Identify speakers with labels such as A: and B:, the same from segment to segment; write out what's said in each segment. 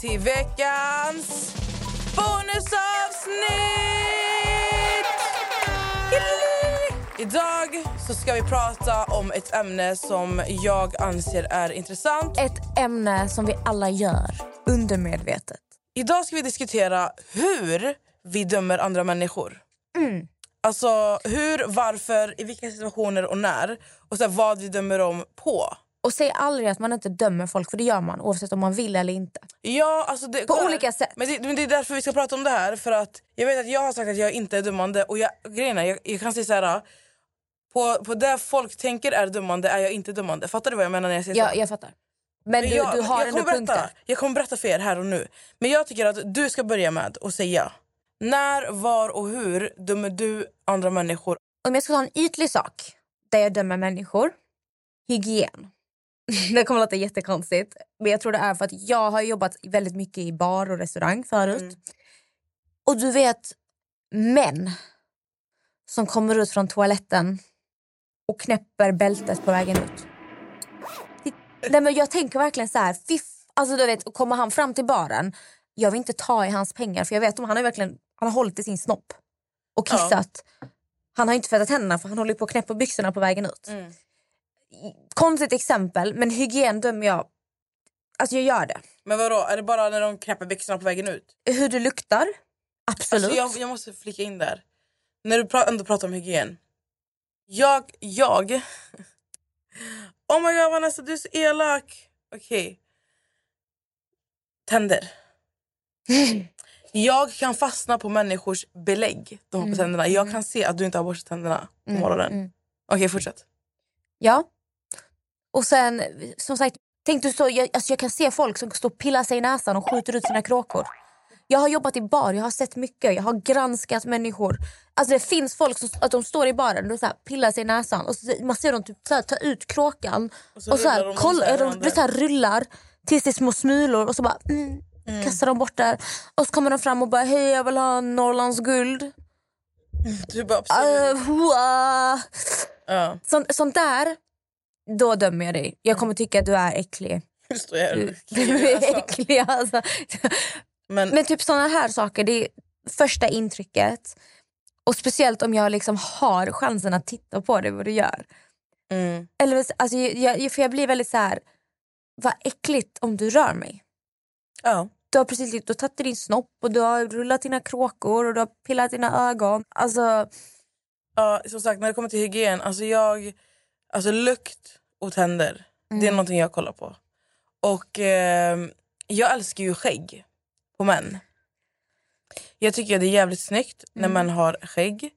A: Till veckans bonusavsnitt! Idag så ska vi prata om ett ämne som jag anser är intressant.
B: Ett ämne som vi alla gör undermedvetet.
A: Idag ska vi diskutera hur vi dömer andra människor. Alltså hur, varför, i vilka situationer och när. Och så vad vi dömer dem på.
B: Och säg aldrig att man inte dömer folk, för det gör man oavsett om man vill eller inte.
A: Ja, alltså det,
B: På
A: kolla
B: olika sätt.
A: Men det, men det är därför vi ska prata om det här. För att Jag vet att jag har sagt att jag inte är dömande. Och jag, grejen är, jag, jag kan säga så här. På, på det folk tänker är dömande är jag inte dömande. Fattar du vad jag menar när jag säger så?
B: Jag, fattar. Men du,
A: jag,
B: du har
A: jag
B: ändå
A: kommer
B: punkter.
A: berätta, Jag kommer berätta för er här och nu. Men jag tycker att du ska börja med att säga. När, var och hur dömer du andra människor?
B: Om jag ska ta en ytlig sak där jag dömer människor. Hygien. Det kommer att låta jättekonstigt. Men jag tror det är för att jag har jobbat väldigt mycket i bar och restaurang förut.
A: Mm.
B: Och du vet, män som kommer ut från toaletten och knäpper bältet på vägen ut. Nej, men jag tänker verkligen så här, fiff, alltså du vet, kommer han fram till baren, jag vill inte ta i hans pengar för jag vet om han har verkligen han har hållit i sin snopp och
A: Ja.
B: kissat. Han har inte tvättat händerna för han håller på att knäppa byxorna på vägen ut.
A: Mm.
B: Konstigt exempel, men hygien dömer jag. Alltså jag gör det.
A: Men vadå, är det bara när de knäpper byxorna på vägen ut?
B: Hur du luktar, absolut.
A: Alltså jag, jag måste flika in där. När du pra- ändå pratar om hygien. Jag, jag... Oh my god Vanessa, du är så elak. Okej. Tänder. Jag kan fastna på människors belägg de har på tänderna. Jag kan se att du inte har borstat tänderna på morgonen.
B: mm.
A: Okej, fortsätt.
B: Ja. Och sen, som sagt, tänk du så, jag, alltså jag kan se folk som står och pillar sig i näsan och skjuter ut sina kråkor. Jag har jobbat i bar, jag har sett mycket, jag har granskat människor. Alltså det finns folk som att de står i baren och så här, pillar sig i näsan och så, man ser dem typ så här, ta ut kråkan och
A: så
B: så,
A: rullar
B: här,
A: de
B: kolla,
A: så
B: de, så här, rullar tills det är små smulor och så bara mm, kastar de bort där. Och så kommer de fram och bara hej jag vill ha Norrlands guld.
A: Du bara absolut.
B: Uh, hua.
A: Ja.
B: sånt, sånt där, då dömer jag dig. Jag kommer tycka att du är äcklig.
A: Står jag här och
B: Du är
A: alltså.
B: äcklig alltså.
A: Men,
B: Men typ såna här saker, det är första intrycket. Och speciellt om jag liksom har chansen att titta på det, vad du gör.
A: mm.
B: Eller, alltså, jag, jag, för jag blir väldigt så här. vad äckligt om du rör mig.
A: ja.
B: Du har precis du har tagit din snopp och du har rullat dina kråkor och du har pillat dina ögon. Alltså,
A: Ja, som sagt, när det kommer till hygien, alltså jag... Alltså lukt och tänder, det är någonting jag kollar på. Och eh, jag älskar ju skägg på män. Jag tycker det är jävligt snyggt när män har skägg.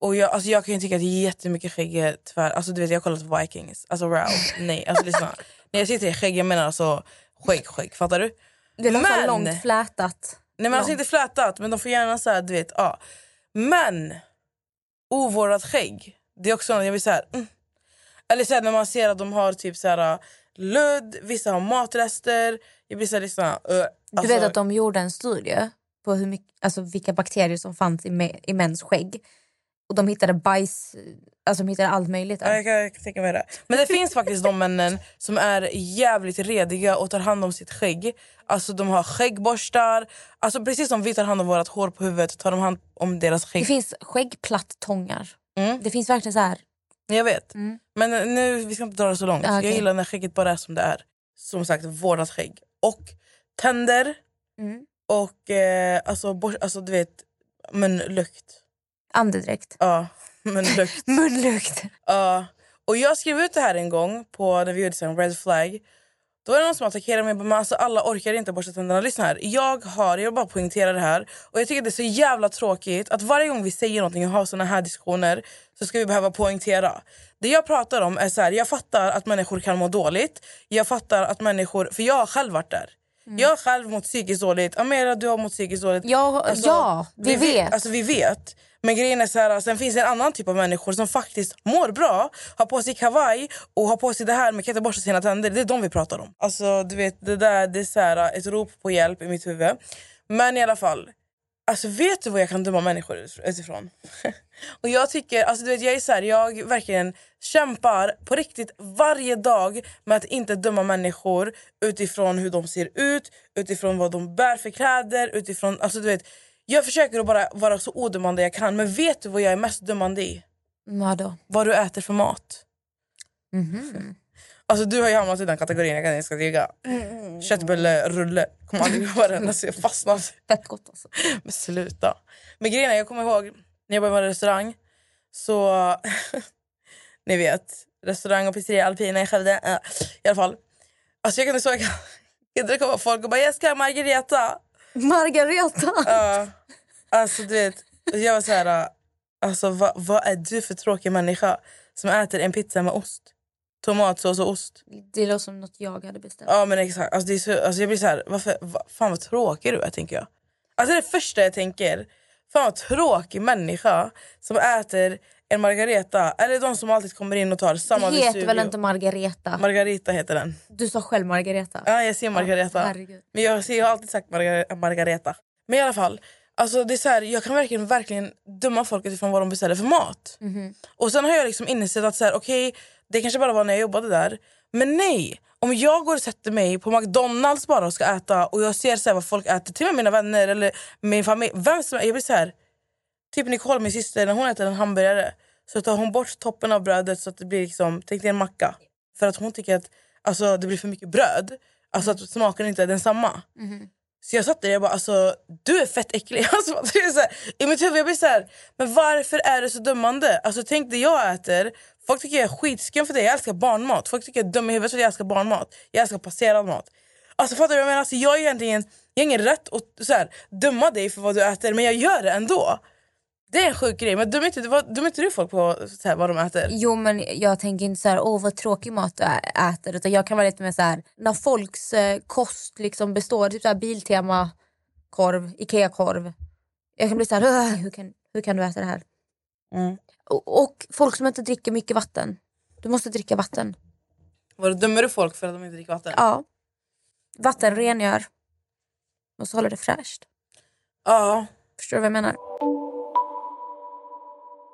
A: Och jag, alltså jag kan ju tycka att jättemycket skägg är tvär... Alltså du vet, jag har kollat på Vikings. Alltså wow, nej. Alltså lyssna. När jag sitter i skägg, jag menar alltså skägg, skägg. Fattar du?
B: det är
A: Men-
B: så långt flätat.
A: Nej men alltså inte flätat, men de får gärna så här, du vet, ja. Men ovårdat skägg, det är också något jag vill säga. Mm. Eller här, när man ser att de har typ så här ludd, vissa har matrester. Jag blir så här, liksom, uh,
B: Du
A: alltså,
B: vet att de gjorde en studie på hur mycket, alltså vilka bakterier som fanns i, me, i mäns skägg. Och de hittade bajs, alltså de hittade allt möjligt.
A: Ja, jag kan, jag kan tänka mig det. Men det finns faktiskt de männen som är jävligt rediga och tar hand om sitt skägg. Alltså de har skäggborstar. Alltså precis som vi tar hand om vårt hår på huvudet tar de hand om deras
B: Det
A: skägg.
B: finns skäggplattångar.
A: Mm.
B: Det finns verkligen så här.
A: Jag vet.
B: Mm.
A: Men nu, vi ska inte dra det så långt.
B: Ah, okej.
A: Jag gillar när skägget bara är som det är. Som sagt, vårdat skägg. Och tänder
B: Mm.
A: och eh, alltså, bors- alltså du vet, munlukt.
B: Andedräkt.
A: Ja. Munlukt.
B: Munlukt.
A: Ja. och jag skrev ut det här en gång på när vi gjorde en red flag. Då är det någon som attackerar mig. Men alltså, alla orkar inte borsta tänderna. Lyssna här. Jag har, jag vill bara poängtera det här. Och jag tycker det är så jävla tråkigt att varje gång vi säger någonting och har såna här diskussioner så ska vi behöva poängtera. Det jag pratar om är så här, jag fattar att människor kan må dåligt. Jag fattar att människor, för jag har själv varit där. Jag har själv mått psykiskt dåligt. Amira, du har mått psykiskt dåligt.
B: Ja, ja vi vet.
A: Alltså vi vet. Men grejen är så här, sen finns det en annan typ av människor som faktiskt mår bra, har på sig kavaj och har på sig det här med att borsta sina tänder. Det är de vi pratar om. Alltså du vet, det där det är så här, ett rop på hjälp i mitt huvud. Men i alla fall, alltså vet du vad jag kan döma människor utifrån? och jag tycker, alltså du vet jag är så här, jag verkligen kämpar på riktigt varje dag med att inte döma människor utifrån hur de ser ut, utifrån vad de bär för kläder, utifrån, alltså du vet jag försöker att bara vara så odömande jag kan, men vet du vad jag är mest dömande i?
B: Vadå?
A: Vad du äter för mat.
B: Mhm.
A: Alltså du har ju hamnat i den kategorin, jag kan inte tyga. Köttbulle, rulle. Kommer aldrig gå den. Alltså, jag fastnade.
B: Fett gott alltså.
A: Men sluta. Men grejen är, jag kommer ihåg när jag på en restaurang. Så, ni vet, restaurang och pizzeria Alpina i Skövde. Ja, I alla fall. Alltså jag kunde så, jag kan det komma folk och bara jag ska ha margareta.
B: Margareta.
A: Ja, alltså du vet, jag var så här, alltså vad, vad är du för tråkig människa som äter en pizza med ost? Tomatsås och ost.
B: Det låter som något jag hade beställt.
A: Ja men exakt, alltså, det är så, alltså jag blir så här, varför, va, fan vad tråkig du är tänker jag. Alltså det första jag tänker, fan vad tråkig människa som äter en margareta, eller de som alltid kommer in och tar samma
B: det heter
A: Vesuvio.
B: väl inte Margareta?
A: Margarita heter den.
B: du sa själv Margareta.
A: Ja jag ser Margareta.
B: Ja,
A: men jag, ser, jag har alltid sagt Margar Margareta. Men i alla fall, alltså det är så här, jag kan verkligen, verkligen döma folk utifrån vad de beställer för mat.
B: Mhm.
A: Och sen har jag liksom insett att så här, okej, det kanske bara var när jag jobbade där. Men nej! Om jag går och sätter mig på McDonalds bara och ska äta och jag ser så vad folk äter, till och med mina vänner eller min familj. Vem som, jag blir så här, typ Nicole, min syster, när hon äter en hamburgare så tar hon bort toppen av brödet så att det blir liksom, tänk dig en macka. För att hon tycker att alltså, det blir för mycket bröd. Alltså att smaken inte är densamma. Så jag satt där och jag bara, alltså, du är fett äcklig. Alltså, det är så här, I mitt huvud jag blir så här, men varför är det så dömande? Alltså, tänk det jag äter. Folk tycker jag är skitskum för det. Jag älskar barnmat. Folk tycker jag är dum i huvudet för att jag älskar barnmat. Jag älskar passerad mat. Alltså fattar du vad jag menar? Alltså, jag, är egentligen, jag har ingen rätt att så här, döma dig för vad du äter, men jag gör det ändå. Det är en sjuk grej. Men dömer inte, vad- dömer inte du folk på så här, vad de äter?
B: Jo men jag tänker inte så här, åh vad tråkig mat du äter. Utan jag kan vara lite mer så här, när folks eh, kost liksom består, typ så här Biltema korv, Ikea korv. Jag kan bli så här, "Åh, hur kan, hur kan du äta det här?
A: Mm.
B: Och, och folk som inte dricker mycket vatten. Du måste dricka vatten.
A: Vad, dömer du folk för att de inte dricker vatten?
B: Ja. Vatten rengör. Och så håller det fräscht.
A: ja.
B: Förstår du vad jag menar?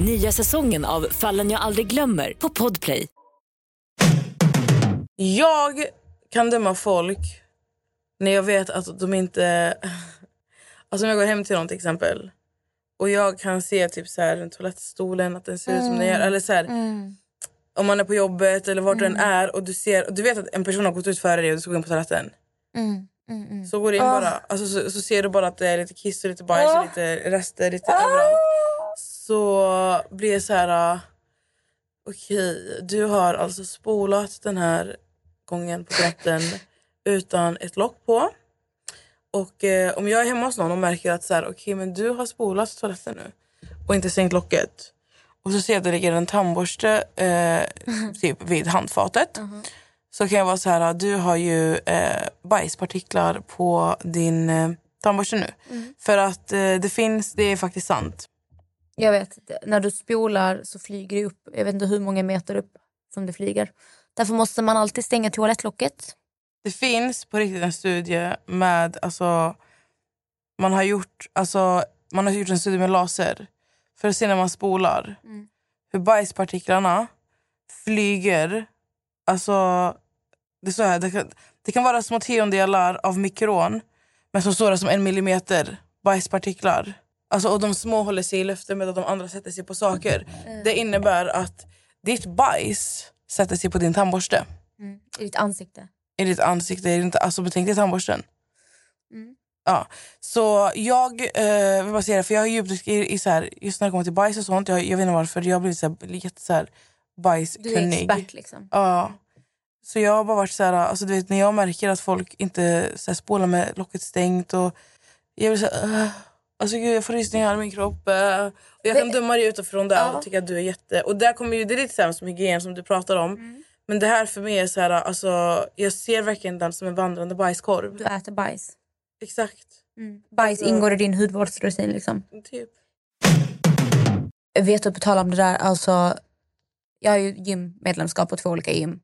C: Nya säsongen av Fallen jag aldrig glömmer på Podplay.
A: Jag kan döma folk när jag vet att de inte... Alltså om jag går hem till någon till exempel och jag kan se typ så här, toalettstolen att den ser ut som den gör. Eller så här, Om man är på jobbet eller vart du än är och du, ser, och du vet att en person har gått ut före dig och du ska gå in på toaletten. Så går du in bara. Alltså, så, så ser du bara att det är lite kiss och lite bajs och lite rester lite överallt. Så blir jag så här... äh, Okej, du har alltså spolat den här gången på toaletten utan ett lock på. Och eh, om jag är hemma hos någon och märker att så här, okej, men du har spolat toaletten nu och inte stängt locket. Och så ser jag att det ligger en tandborste eh, typ vid handfatet. Så kan jag vara så här, du har ju eh, bajspartiklar på din eh, tandborste nu. För att eh, det finns, det är faktiskt sant.
B: Jag vet, när du spolar så flyger det upp, jag vet inte hur många meter upp som det flyger. Därför måste man alltid stänga toalettlocket.
A: Det finns på riktigt en studie med, alltså, man har gjort, alltså, man har gjort en studie med laser för att se när man spolar hur bajspartiklarna flyger Alltså, det, är så här, det, kan, det kan vara små tiondelar av mikron men så stora som en millimeter bajspartiklar. Alltså, och de små håller sig i luften medan de andra sätter sig på saker. Det innebär att ditt bajs sätter sig på din tandborste.
B: Mm. I ditt ansikte.
A: I ditt ansikte. Är det inte, alltså, tänk dig tandborsten.
B: Mm.
A: Ja, så jag eh, vill bara säga det, för jag har djupdykt i, i så här, just när det kommer till bajs och sånt. Jag, jag vet inte varför, jag har blivit så här, jätte så här,
B: Du är
A: bajskunnig.
B: expert liksom.
A: Ja. Så jag har bara varit så här, alltså du vet när jag märker att folk inte så här, spolar med locket stängt och jag blir så här, "Ugh." Alltså gud jag får rysningar i min kropp. eh. Och jag kan döma dig utifrån det och tycka att du är jätte... Och där kommer ju, det lite här som hygien som du pratar om.
B: Mm.
A: Men det här för mig är så här, alltså jag ser verkligen den som en vandrande bajskorv.
B: Du äter bajs.
A: Exakt.
B: Bajs ingår i din hudvårdsrutin liksom.
A: Typ.
B: vet du på tal om det där, alltså jag har ju gymmedlemskap på två olika gym.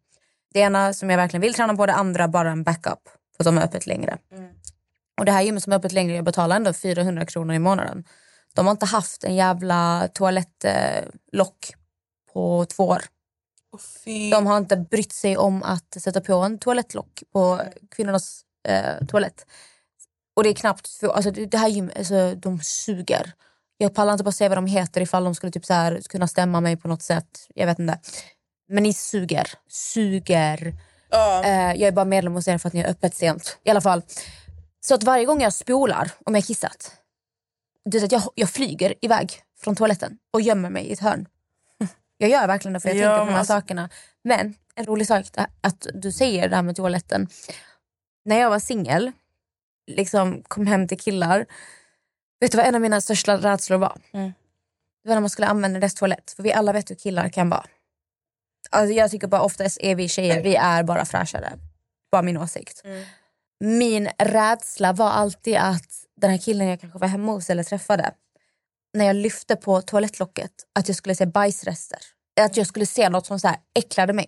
B: Det ena som jag verkligen vill träna på, det andra bara en backup. För de är öppet längre. Och det här gymmet som är öppet längre, jag betalar ändå 400 kronor i månaden. De har inte haft en jävla toalettlock på två år. De har inte brytt sig om att sätta på en toalettlock på kvinnornas eh, toalett. Och det är knappt, för, alltså det, här gymmet, alltså, de suger. Jag pallar inte bara säga vad de heter ifall de skulle typ så här, kunna stämma mig på något sätt. Jag vet inte. Men ni suger. Suger. Eh, jag är bara medlem hos er för att ni är öppet sent. I alla fall. Så att varje gång jag spolar, om jag kissat, är så att jag, jag flyger iväg från toaletten och gömmer mig i ett hörn. Jag gör verkligen det för jag
A: Ja,
B: tänker på de här
A: alltså-
B: sakerna. Men en rolig sak att du säger det här med toaletten. När jag var singel, liksom kom hem till killar. Vet du vad en av mina största rädslor var?
A: Mm.
B: Det var när man skulle använda deras toalett. För vi alla vet hur killar kan vara. Alltså jag tycker bara oftast är vi tjejer, vi är bara fräschare. Bara min åsikt. Min rädsla var alltid att den här killen jag kanske var hemma hos eller träffade, när jag lyfte på toalettlocket, att jag skulle se bajsrester. Att jag skulle se något som så här äcklade mig.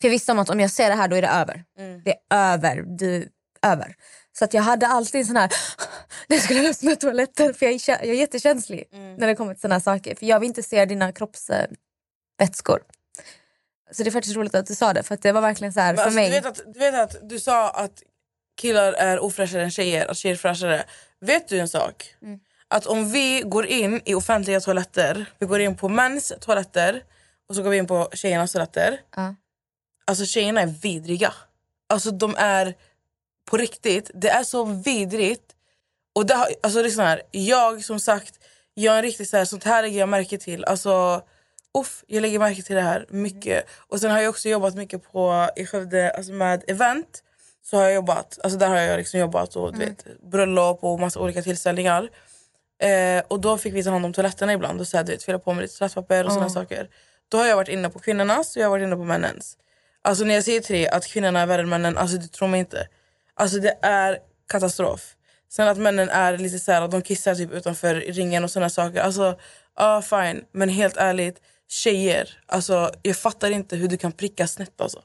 B: För jag visste om att om jag ser det här då är det över. Det är över. Du, över. Så att jag hade alltid en sån här, det skulle öppna toaletten för jag är, jag är jättekänslig när det kommer till såna här saker. För jag vill inte se dina kroppsvätskor. Så det är faktiskt roligt att du sa det för det var verkligen så här för
A: alltså,
B: mig.
A: du, vet att, du vet att du sa att killar är ofräschare än tjejer, att tjejer är fräschare. Vet du en sak?
B: Mm.
A: Att om vi går in i offentliga toaletter, vi går in på mäns toaletter och så går vi in på tjejernas toaletter.
B: Ja.
A: Alltså tjejerna är vidriga. Alltså de är på riktigt, det är så vidrigt. Och det har, alltså det är här, jag som sagt, jag är en riktigt så här, sånt här lägger jag märke till. Alltså, uff, jag lägger märke till det här mycket. Och sen har jag också jobbat mycket på, i Skövde alltså med event. Så har jag jobbat, alltså där har jag liksom jobbat och du vet, bröllop och massa olika tillställningar. Eh, och då fick vi ta hand om toaletterna ibland och så här, du vet, fylla på med lite toalettpapper och såna saker. Då har jag varit inne på kvinnornas och jag har varit inne på männens. Alltså när jag säger dig att kvinnorna är värre än männen, alltså du tror mig inte. Alltså det är katastrof. Sen att männen är lite så här, de kissar typ utanför ringen och såna saker. Alltså, ja fine. Men helt ärligt, tjejer, alltså jag fattar inte hur du kan pricka snett alltså.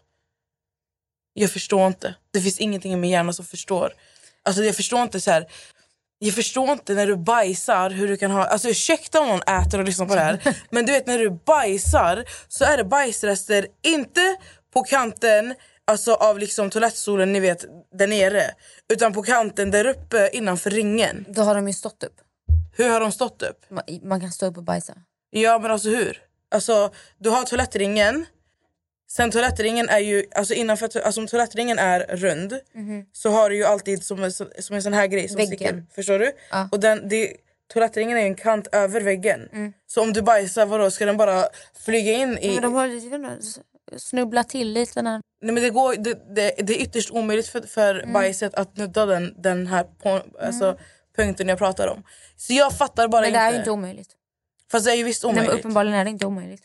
A: Jag förstår inte. Det finns ingenting i min hjärna som förstår. Alltså jag förstår inte så här. Jag förstår inte när du bajsar hur du kan ha... Alltså ursäkta om någon äter och lyssnar på det här. Men du vet när du bajsar så är det bajsrester inte på kanten alltså av liksom toalettstolen ni vet där nere. Utan på kanten där uppe innanför ringen.
B: Då har de ju stått upp.
A: Hur har de stått upp?
B: Man, man kan stå upp och bajsa.
A: Ja men alltså hur? Alltså du har toalettringen. Sen toalettringen är ju, alltså innanför, alltså om toalettringen är rund så har du ju alltid som som en sån här grej som
B: Väggen.
A: sticker. Förstår du?
B: Ja.
A: Och den, det, toalettringen är ju en kant över väggen. Så om du bajsar, vadå, ska den bara flyga in i...
B: Men de har inte, snubblat till lite. När...
A: Nej, men det, går, det, det, det är ytterst omöjligt för, för
B: Mm.
A: bajset att nudda den, den här på, alltså, punkten jag pratar om. Så jag fattar bara
B: Men det
A: inte.
B: är ju inte omöjligt.
A: Fast det är ju visst
B: Nej, men
A: omöjligt.
B: uppenbarligen är det inte omöjligt.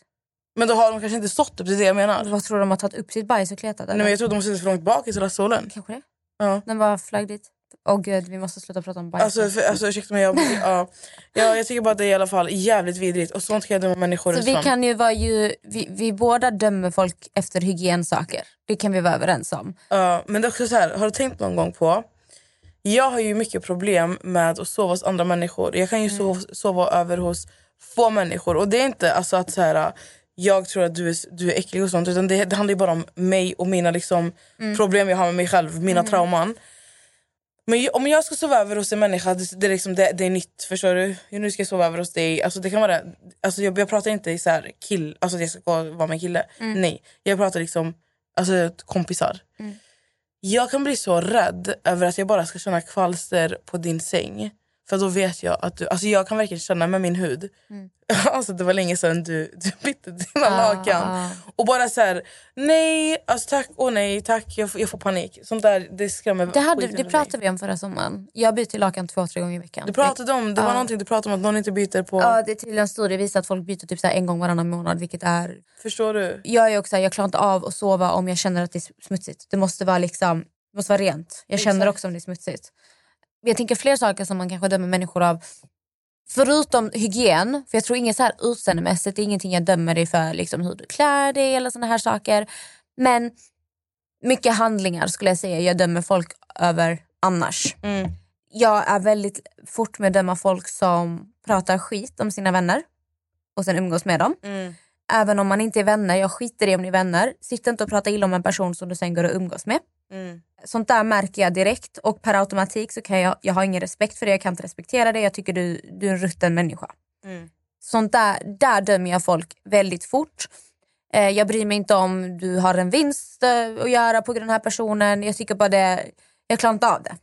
A: Men då har de kanske inte stått upp, det är det jag menar.
B: Vad tror du de har tagit upp sitt bajs och kletat?
A: Nej,
B: eller?
A: men jag tror de sitter för långt bak i toalettstolen.
B: Kanske det.
A: Ja.
B: Den bara flög dit. Åh gud, vi måste sluta prata om bajs.
A: Alltså, för, alltså ursäkta mig, jag, ja, ja, jag tycker bara att det är i alla fall jävligt vidrigt och sånt kan jag döma människor
B: så vi
A: utifrån.
B: kan ju vara ju, vi, vi båda dömer folk efter hygiensaker. Det kan vi vara överens om.
A: Ja, men det är också så här, har du tänkt någon gång på... Jag har ju mycket problem med att sova hos andra människor. Jag kan ju sova, sova över hos få människor. Och det är inte alltså att så här, jag tror att du är, du är äcklig och sånt. Utan det, det handlar bara om mig och mina liksom, problem jag har med mig själv, mina trauman. Men om jag ska sova över hos en människa, det, det, är, liksom, det, det är nytt. Förstår du? Nu ska jag sova över hos dig. Alltså, det kan vara, alltså, jag, jag pratar inte så här kill, alltså att jag ska vara med en kille. Nej, jag pratar liksom alltså, kompisar. Jag kan bli så rädd över att jag bara ska känna kvalster på din säng. För då vet jag att du, alltså jag kan verkligen känna med min hud. Alltså det var länge sedan du, du bytte dina lakan. Och bara så här, nej, alltså tack och nej, tack, jag, får- jag får panik. Sånt där, det skrämmer
B: Det, hade, det
A: ur mig.
B: pratade vi om förra sommaren. Jag byter lakan två, tre gånger i veckan.
A: Du pratade om, det var
B: Ja.
A: någonting du pratade om att någon inte byter på.
B: Ja, det är tydligen visar att folk byter typ så en gång varannan månad. Vilket är...
A: Förstår du?
B: Jag är också, så här, jag klarar inte av att sova om jag känner att det är smutsigt. Det måste vara, liksom, det måste vara rent. Jag känner
A: Exakt.
B: också om det är smutsigt. Jag tänker fler saker som man kanske dömer människor av. Förutom hygien, för jag tror inget så här utseendemässigt, det är ingenting jag dömer dig för liksom hur du klär dig eller såna här saker. Men mycket handlingar skulle jag säga jag dömer folk över annars.
A: Mm.
B: Jag är väldigt fort med att döma folk som pratar skit om sina vänner och sen umgås med dem.
A: Mm.
B: Även om man inte är vänner, jag skiter i om ni är vänner. Sitt inte och prata illa om en person som du sen går och umgås med.
A: Mm.
B: Sånt där märker jag direkt och per automatik så kan jag, jag har ingen respekt för det, jag kan inte respektera det, jag tycker du, du är en rutten människa.
A: Mm.
B: Sånt där, där dömer jag folk väldigt fort. Eh, jag bryr mig inte om du har en vinst eh, att göra på den här personen, jag tycker bara det, jag klarar inte av det.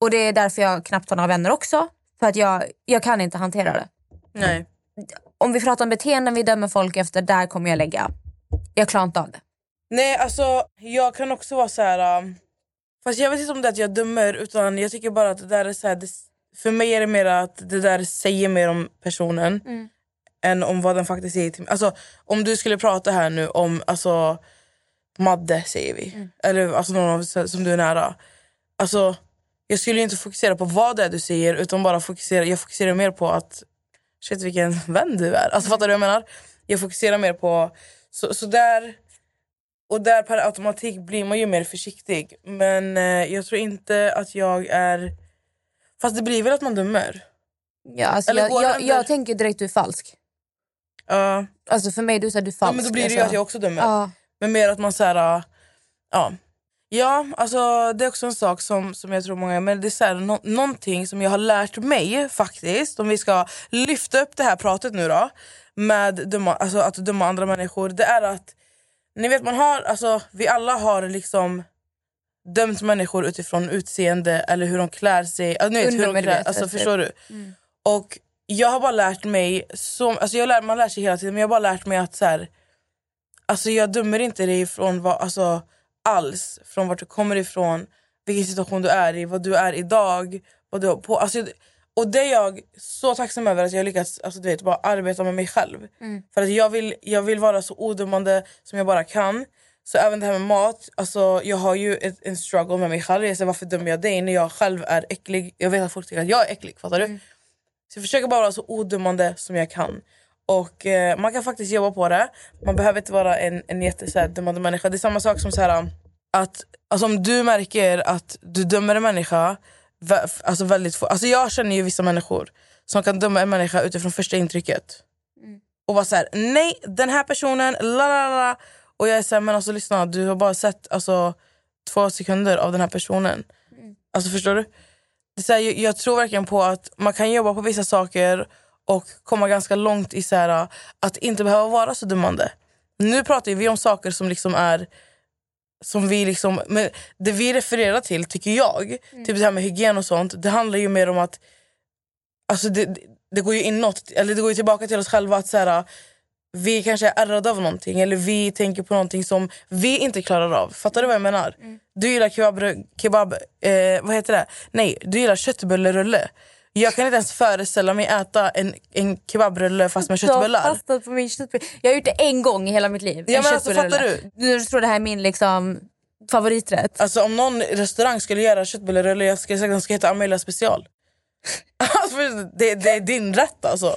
B: Och det är därför jag knappt har några vänner också, för att jag, jag kan inte hantera det.
A: Nej.
B: Om vi pratar om beteenden vi dömer folk efter, där kommer jag lägga. Jag klarar inte av det.
A: Nej, alltså jag kan också vara så här. um, Fast jag vet inte om det är att jag dömer, utan jag tycker bara att det där är så här, det, För mig är det mer att det där säger mer om personen
B: Mm.
A: än om vad den faktiskt säger till mig. Alltså, om du skulle prata här nu om alltså, Madde, säger vi.
B: Mm.
A: Eller alltså, någon av, som du är nära. Alltså, jag skulle ju inte fokusera på vad det är du säger, utan bara fokusera, jag fokuserar mer på att shit vilken vän du är. Alltså, Fattar du vad jag menar? Jag fokuserar mer på... Så, så där, och där per automatik blir man ju mer försiktig. Men eh, jag tror inte att jag är... Fast det blir väl att man dömer?
B: Ja, alltså
A: Eller
B: jag, jag,
A: under-
B: jag tänker direkt du är falsk.
A: Ja.
B: Alltså för mig du säger du är falsk.
A: ja men då blir det ju
B: alltså.
A: att jag också dömer.
B: Ja.
A: Men mer att man så här, ja. Ja, alltså det är också en sak som, som jag tror många men det är så här, nå- någonting som jag har lärt mig faktiskt, om vi ska lyfta upp det här pratet nu då, med döma, alltså, att döma andra människor, det är att ni vet man har, alltså vi alla har liksom dömt människor utifrån utseende eller hur de klär sig, alltså, ni vet, hur de klär, alltså,
B: typ.
A: förstår du? Och jag har bara lärt mig, så, alltså jag lär, man lär sig hela tiden men jag har bara lärt mig att så här, alltså jag dömer inte dig från vad, alltså, alls, från vart du kommer ifrån, vilken situation du är i, vad du är idag. Vad du har på, alltså, och det är jag så tacksam över att jag lyckats alltså, du vet, bara arbeta med mig själv. För att jag vill, jag vill vara så odömande som jag bara kan. Så även det här med mat, alltså, jag har ju ett, en struggle med mig själv. Jag säger, varför dömer jag dig när jag själv är äcklig? Jag vet att folk tycker att jag är äcklig, fattar du? Så jag försöker bara vara så odömande som jag kan. Och eh, man kan faktiskt jobba på det. Man behöver inte vara en, en jättedömande människa. Det är samma sak som så här, att alltså, om du märker att du dömer en människa alltså väldigt få, alltså Jag känner ju vissa människor som kan döma en människa utifrån första intrycket. Och vara så här: nej den här personen, la la la. Och jag är såhär, men alltså lyssna du har bara sett alltså, två sekunder av den här personen. Alltså förstår du? Det är så här, jag, jag tror verkligen på att man kan jobba på vissa saker och komma ganska långt i så här, att inte behöva vara så dömande. Nu pratar vi om saker som liksom är som vi liksom, men det vi refererar till, tycker jag, typ det här med hygien och sånt, det handlar ju mer om att alltså det, det- går ju inåt, eller det går ju tillbaka till oss själva att så här, vi kanske är ärrade av någonting eller vi tänker på någonting som vi inte klarar av. Fattar du vad jag menar? Du gillar kebab, kebab eh, vad heter det? Nej, du gillar köttbullerulle. Jag kan inte ens föreställa mig äta en, en kebabrulle fast med
B: Du har
A: köttbullar.
B: fastnat på min köttbulle. Jag har gjort det en gång i hela mitt liv.
A: Ja,
B: En
A: men alltså, fattar
B: du? tror det här är min liksom, favoriträtt?
A: Alltså om någon restaurang skulle göra köttbullerulle, jag skulle säga att den ska heta Amelia special. alltså, det, det är din rätt alltså.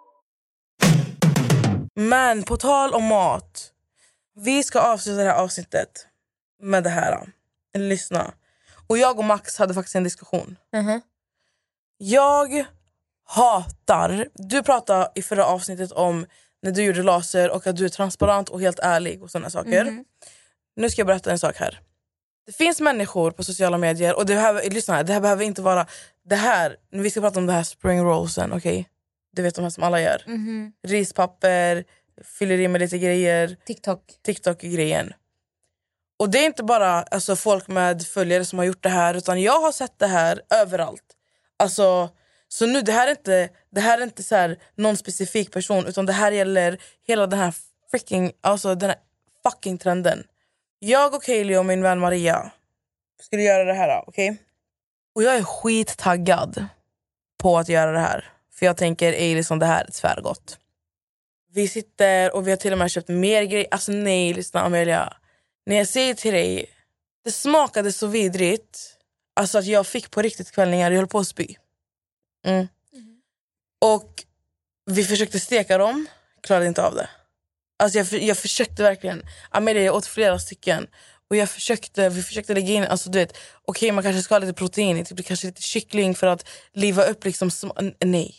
A: Men på tal om mat. Vi ska avsluta det här avsnittet med det här. Lyssna. Och jag och Max hade faktiskt en diskussion.
B: Mhm.
A: Jag hatar... Du pratade i förra avsnittet om när du gjorde laser och att du är transparent och helt ärlig och sådana saker.
B: Mhm.
A: Nu ska jag berätta en sak här. Det finns människor på sociala medier och det behöver, lyssna, här, det här behöver inte vara... Det här, vi ska prata om det här spring rollsen, okej? Du vet de här som alla gör.
B: Mhm.
A: Rispapper, fyller i med lite grejer.
B: TikTok.
A: TikTok-grejen. Och det är inte bara alltså, folk med följare som har gjort det här utan jag har sett det här överallt. Alltså, så nu, det här är inte, det här är inte så här, någon specifik person utan det här gäller hela den här freaking, alltså den här fucking trenden. Jag och Kaeli och min vän Maria skulle göra det här, okej? Och jag är skittaggad på att göra det här. För jag tänker, ej liksom det här är tvärgott. Vi sitter och vi har till och med köpt mer grejer. Alltså nej, lyssna Amelia. När jag säger till dig, det smakade så vidrigt. Alltså att jag fick på riktigt kvällningar, jag höll på att spy. Mm. Och vi försökte steka dem, klarade inte av det. Alltså jag, jag försökte verkligen. Amelia jag åt flera stycken. Och jag försökte, vi försökte lägga in, alltså du vet, okej man kanske ska ha lite protein, typ, kanske lite kyckling för att liva upp liksom, nej.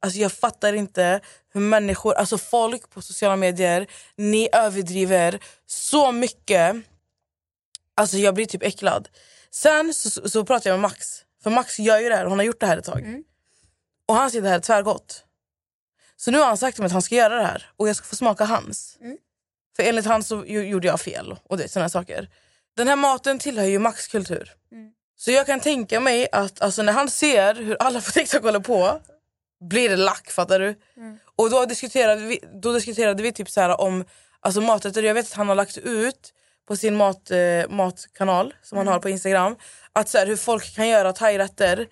A: Alltså jag fattar inte hur människor, alltså folk på sociala medier, ni överdriver så mycket. Alltså jag blir typ äcklad. Sen så, så, pratar jag med Max, för Max gör ju det här, han har gjort det här ett tag. Och han säger det här är tvärgott. Så nu har han sagt till mig att han ska göra det här och jag ska få smaka hans. För enligt han så gjorde jag fel och det, såna här saker. Den här maten tillhör ju Max kultur. Så jag kan tänka mig att alltså, när han ser hur alla på TikTok håller på blir det lack, fattar du? Och då diskuterade vi, då diskuterade vi typ så här om alltså maträtter. Jag vet att han har lagt ut på sin mat, eh, matkanal som han har på Instagram att så här, hur folk kan göra thairätter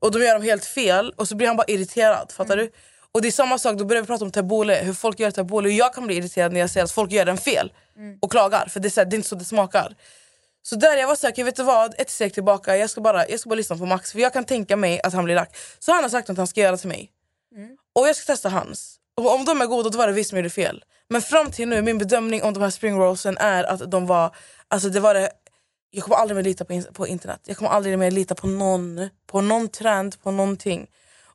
A: och de gör dem helt fel och så blir han bara irriterad. Fattar du? Och det är samma sak, då börjar vi prata om tabbouleh, hur folk gör tabbouleh. Och jag kan bli irriterad när jag ser att folk gör den fel och klagar för det är, så här, det är inte så det smakar. Så där jag var säker, vet du vad? Ett steg tillbaka, jag ska, bara, jag ska bara lyssna på Max för jag kan tänka mig att han blir lack. Så han har sagt att han ska göra till mig. Och jag ska testa hans. Och om de är goda då var det vi som gjorde fel. Men fram till nu, min bedömning om de här spring rollsen är att de var, alltså det var det, jag kommer aldrig mer lita på, in- på internet. Jag kommer aldrig mer lita på någon, på någon trend, på någonting.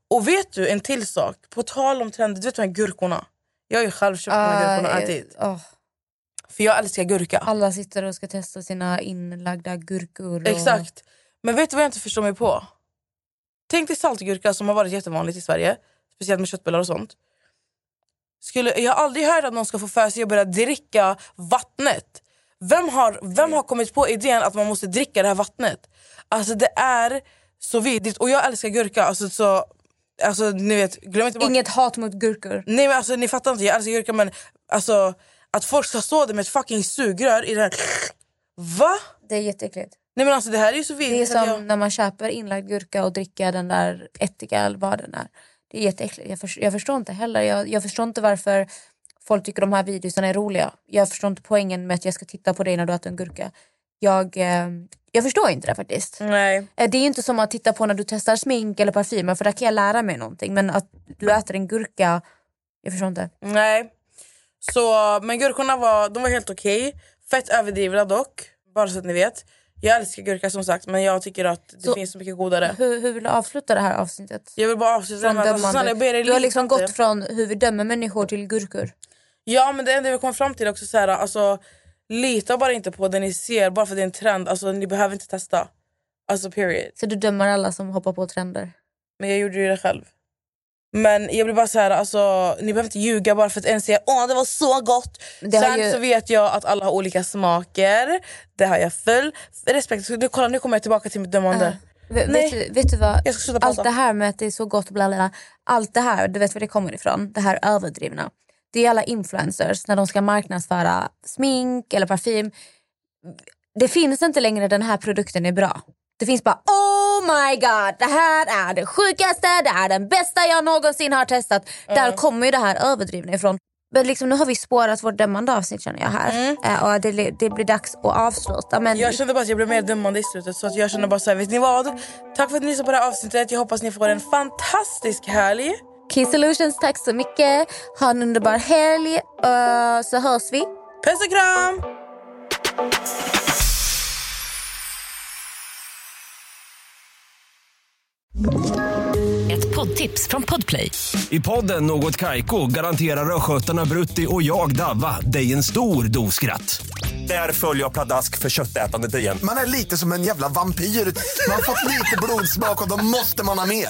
A: Och vet du en till sak? På tal om trender, du vet de här gurkorna? Jag har ju själv köpt de här gurkorna och
B: Ah,
A: ätit.
B: åh.
A: För jag älskar gurka.
B: Alla sitter och ska testa sina inlagda gurkor. Och...
A: Exakt. Men vet du vad jag inte förstår mig på? Tänk dig saltgurka som har varit jättevanligt i Sverige. Speciellt med köttbullar och sånt. Skulle, jag har aldrig hört att någon ska få för sig att börja dricka vattnet. Vem har, vem har kommit på idén att man måste dricka det här vattnet? Alltså det är så vidrigt. Och jag älskar gurka. Alltså, så, alltså, ni vet, glöm inte bort...
B: Inget hat mot gurkor.
A: Nej men alltså ni fattar inte, jag älskar gurka men alltså att folk ska stå där med ett fucking sugrör i den här... Va?
B: Det är jätteäckligt.
A: Nej men alltså det här är ju så
B: Det är
A: vidrigt.
B: som
A: jag...
B: när man köper inlagd gurka och dricker den där ättika eller vad den är. Det är jätteäckligt. Jag, för, jag förstår inte heller. Jag, jag förstår inte varför folk tycker de här videorna är roliga. Jag förstår inte poängen med att jag ska titta på dig när du äter en gurka. Jag, eh, jag förstår inte det faktiskt.
A: Nej.
B: Eh, Det är inte som att titta på när du testar smink eller parfymer för där kan jag lära mig någonting. Men att du äter en gurka, jag förstår inte.
A: Nej. Så, men gurkorna var, de var helt okej. Fett överdrivna dock, bara så att ni vet. Jag älskar gurka som sagt men jag tycker att det
B: Så-
A: finns så mycket godare.
B: Hur, hur vill du avsluta det här avsnittet?
A: Jag vill bara avsluta
B: Från
A: med att jag ber er
B: du har liksom gått från hur vi dömer människor till gurkor.
A: Ja men det enda vi kom fram till också så här, alltså lita bara inte på det ni ser bara för det är en trend. Alltså ni behöver inte testa. Alltså period.
B: Så du dömer alla som hoppar på trender.
A: Men jag gjorde ju det själv. Men jag blir bara så här, alltså, ni behöver inte ljuga bara för att en säger åh det var så gott. Sen
B: ju-
A: så vet jag att alla har olika smaker. Det har jag full respekt. Nu, kolla, nu kommer jag tillbaka till mitt dömande.
B: Vet,
A: Nej.
B: vet, du, vet du vad? Allt det här med att det är så gott, bla, bla, allt det här, du vet var det kommer ifrån? Det här överdrivna. Det är alla influencers när de ska marknadsföra smink eller parfym. Det finns inte längre den här produkten är bra. Det finns bara oh my god, det här är det sjukaste, det är den bästa jag någonsin har testat. Där kommer ju det här överdrivna ifrån. Men liksom, nu har vi spårat vårt dömande avsnitt känner jag här. Eh, och det, det blir dags att avsluta. Men
A: Jag kände bara att jag blev mer dömande i slutet så att jag kände bara så här, vet ni vad? Tack för att ni lyssnade på det här avsnittet. Jag hoppas ni får en fantastisk helg.
B: Key Solutions, tack så mycket. Ha en underbar helg eh, så hörs vi.
A: Puss och kram!
C: Ett poddtips från Podplay.
D: I podden Något Kaiko garanterar östgötarna Brutti och jag, Davva, dig en stor dos skratt. Där följer jag pladask för köttätandet igen.
E: Man är lite som en jävla vampyr. Man har fått lite blodsmak och då måste man ha mer.